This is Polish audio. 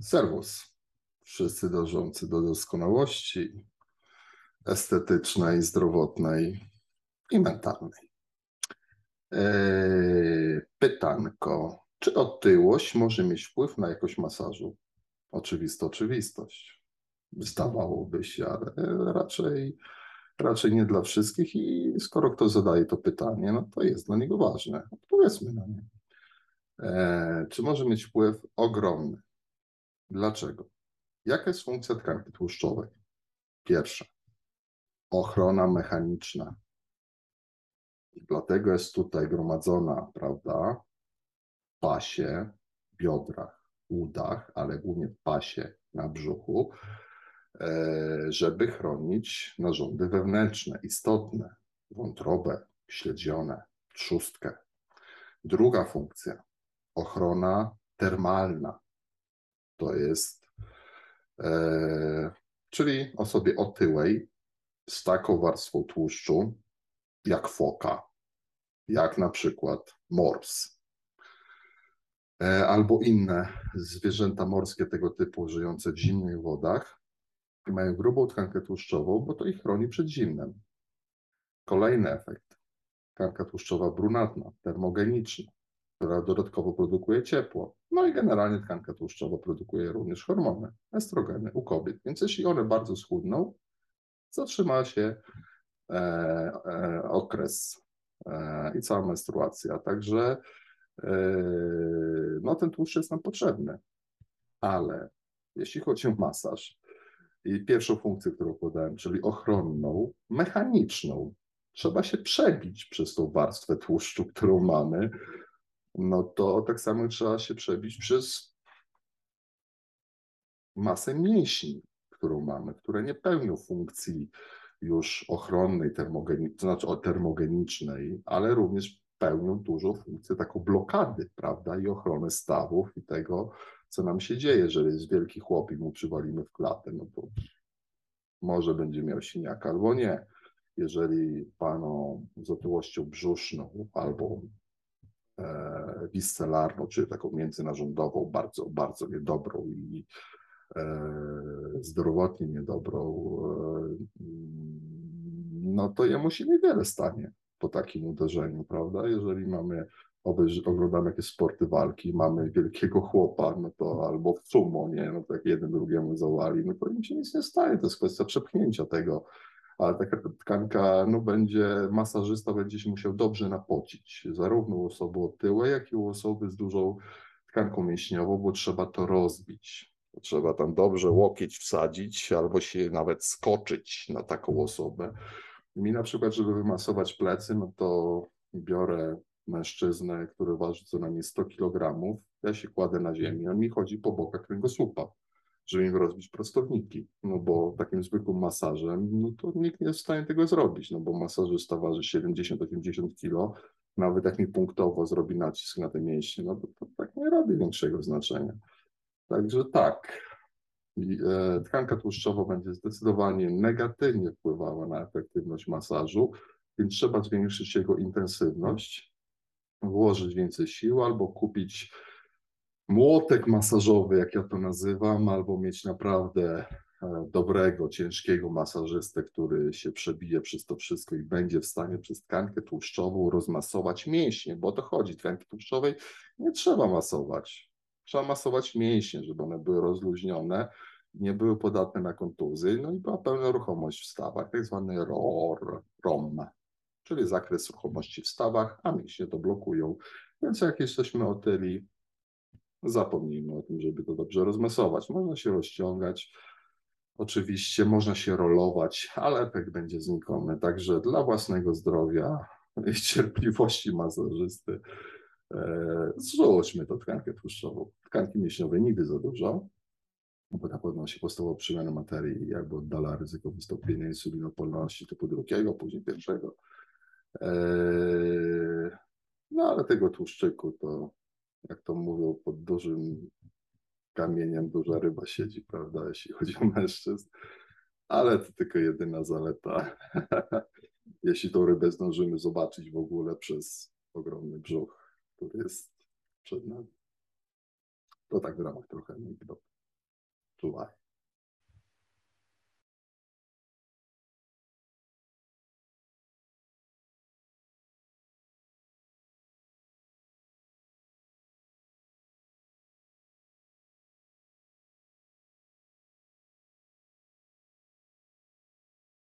Serwus. Wszyscy dążący do doskonałości estetycznej, zdrowotnej i mentalnej. Eee, pytanko. Czy otyłość może mieć wpływ na jakość masażu? Oczywista oczywistość. Zdawałoby się, ale raczej, raczej nie dla wszystkich i skoro ktoś zadaje to pytanie, no to jest dla niego ważne. Odpowiedzmy na nie. Eee, czy może mieć wpływ ogromny? Dlaczego? Jaka jest funkcja tkanki tłuszczowej? Pierwsza, ochrona mechaniczna. Dlatego jest tutaj gromadzona, prawda, w pasie, biodrach, udach, ale głównie w pasie na brzuchu, e, żeby chronić narządy wewnętrzne, istotne, wątrobę, śledzione, trzustkę. Druga funkcja, ochrona termalna, to jest, e, czyli osobie otyłej z taką warstwą tłuszczu, jak foka, jak na przykład mors, e, albo inne zwierzęta morskie tego typu, żyjące w zimnych wodach, mają grubą tkankę tłuszczową, bo to ich chroni przed zimnem. Kolejny efekt. Tkanka tłuszczowa brunatna, termogeniczna która dodatkowo produkuje ciepło. No i generalnie tkanka tłuszczowa produkuje również hormony, estrogeny u kobiet. Więc jeśli one bardzo schudną, zatrzyma się e, e, okres e, i cała menstruacja. Także e, no, ten tłuszcz jest nam potrzebny. Ale jeśli chodzi o masaż i pierwszą funkcję, którą podałem, czyli ochronną, mechaniczną, trzeba się przebić przez tą warstwę tłuszczu, którą mamy, no to tak samo trzeba się przebić przez masę mięśni, którą mamy, które nie pełnią funkcji już ochronnej, termogeni- to znaczy termogenicznej, ale również pełnią dużą funkcję taką blokady, prawda, i ochrony stawów i tego, co nam się dzieje, jeżeli jest wielki chłop i mu przywalimy w klatę, no to może będzie miał siniak albo nie. Jeżeli panu z otyłością brzuszną albo E, wiscelarną, czyli taką międzynarządową, bardzo, bardzo niedobrą i e, zdrowotnie niedobrą, e, no to jemu się niewiele stanie po takim uderzeniu, prawda? Jeżeli mamy oglądamy jakieś sporty walki, mamy wielkiego chłopa, no to albo w sumo, nie, no to jak jeden drugiemu zawali, no to im się nic nie stanie, to jest kwestia przepchnięcia tego ale taka tkanka, no będzie, masażysta będzie się musiał dobrze napocić, zarówno u osoby otyłej, jak i u osoby z dużą tkanką mięśniową, bo trzeba to rozbić. Trzeba tam dobrze łokieć wsadzić, albo się nawet skoczyć na taką osobę. Mi na przykład, żeby wymasować plecy, no to biorę mężczyznę, który waży co najmniej 100 kg, ja się kładę na ziemię, on mi chodzi po bokach kręgosłupa żeby im rozbić prostowniki, no bo takim zwykłym masażem, no to nikt nie jest w stanie tego zrobić, no bo masażysta waży 70-80 kg, nawet jak mi punktowo zrobi nacisk na te mięśnie, no to, to tak nie robi większego znaczenia. Także tak, e, tkanka tłuszczowa będzie zdecydowanie negatywnie wpływała na efektywność masażu, więc trzeba zwiększyć jego intensywność, włożyć więcej sił albo kupić młotek masażowy, jak ja to nazywam, albo mieć naprawdę e, dobrego, ciężkiego masażystę, który się przebije przez to wszystko i będzie w stanie przez tkankę tłuszczową rozmasować mięśnie, bo o to chodzi. Tkanki tłuszczowej nie trzeba masować. Trzeba masować mięśnie, żeby one były rozluźnione, nie były podatne na kontuzje, no i była pełna ruchomość w stawach, tak zwany ROR, ROM, czyli zakres ruchomości w stawach, a mięśnie to blokują. Więc jak jesteśmy otyli, Zapomnijmy o tym, żeby to dobrze rozmasować. Można się rozciągać, oczywiście można się rolować, ale efekt będzie znikomy. Także dla własnego zdrowia i cierpliwości masażysty e, zrzućmy to tkankę tłuszczową. Tkanki mięśniowej nigdy za dużo, bo na pewno się podstawową przemianę materii jakby oddala ryzyko wystąpienia insulinopolności typu drugiego, później pierwszego. E, no ale tego tłuszczyku to jak to mówią, pod dużym kamieniem duża ryba siedzi, prawda, jeśli chodzi o mężczyzn. Ale to tylko jedyna zaleta. jeśli tą rybę zdążymy zobaczyć w ogóle przez ogromny brzuch, który jest przed nami. To tak w ramach trochę anegdoty. tutaj.